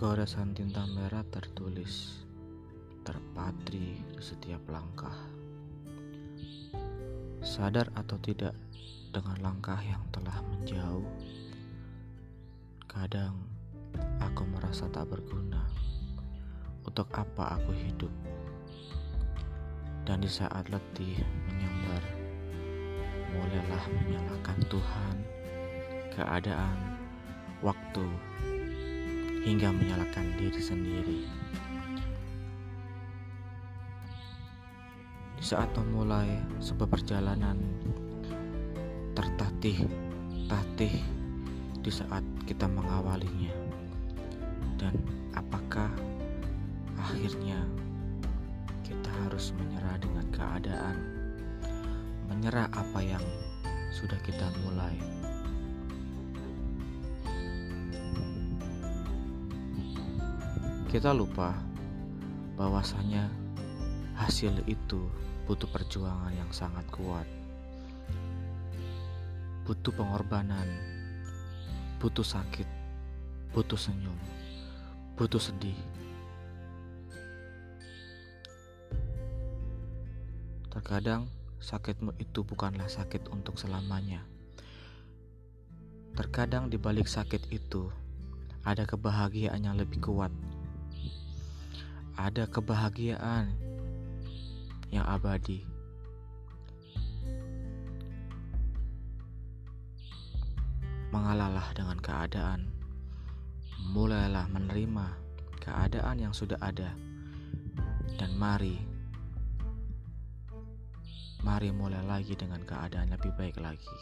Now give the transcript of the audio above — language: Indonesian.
Goresan tinta merah tertulis, terpatri di setiap langkah. Sadar atau tidak dengan langkah yang telah menjauh, kadang aku merasa tak berguna. Untuk apa aku hidup? Dan di saat letih menyambar, mulailah menyalahkan Tuhan, keadaan, waktu, hingga menyalahkan diri sendiri. Di saat memulai sebuah perjalanan tertatih-tatih di saat kita mengawalinya. Dan apakah akhirnya kita harus menyerah dengan keadaan, menyerah apa yang sudah kita mulai. Kita lupa bahwasanya hasil itu butuh perjuangan yang sangat kuat. Butuh pengorbanan, butuh sakit, butuh senyum, butuh sedih. Terkadang sakitmu itu bukanlah sakit untuk selamanya. Terkadang di balik sakit itu ada kebahagiaan yang lebih kuat ada kebahagiaan yang abadi. Mengalalah dengan keadaan, mulailah menerima keadaan yang sudah ada, dan mari, mari mulai lagi dengan keadaan lebih baik lagi.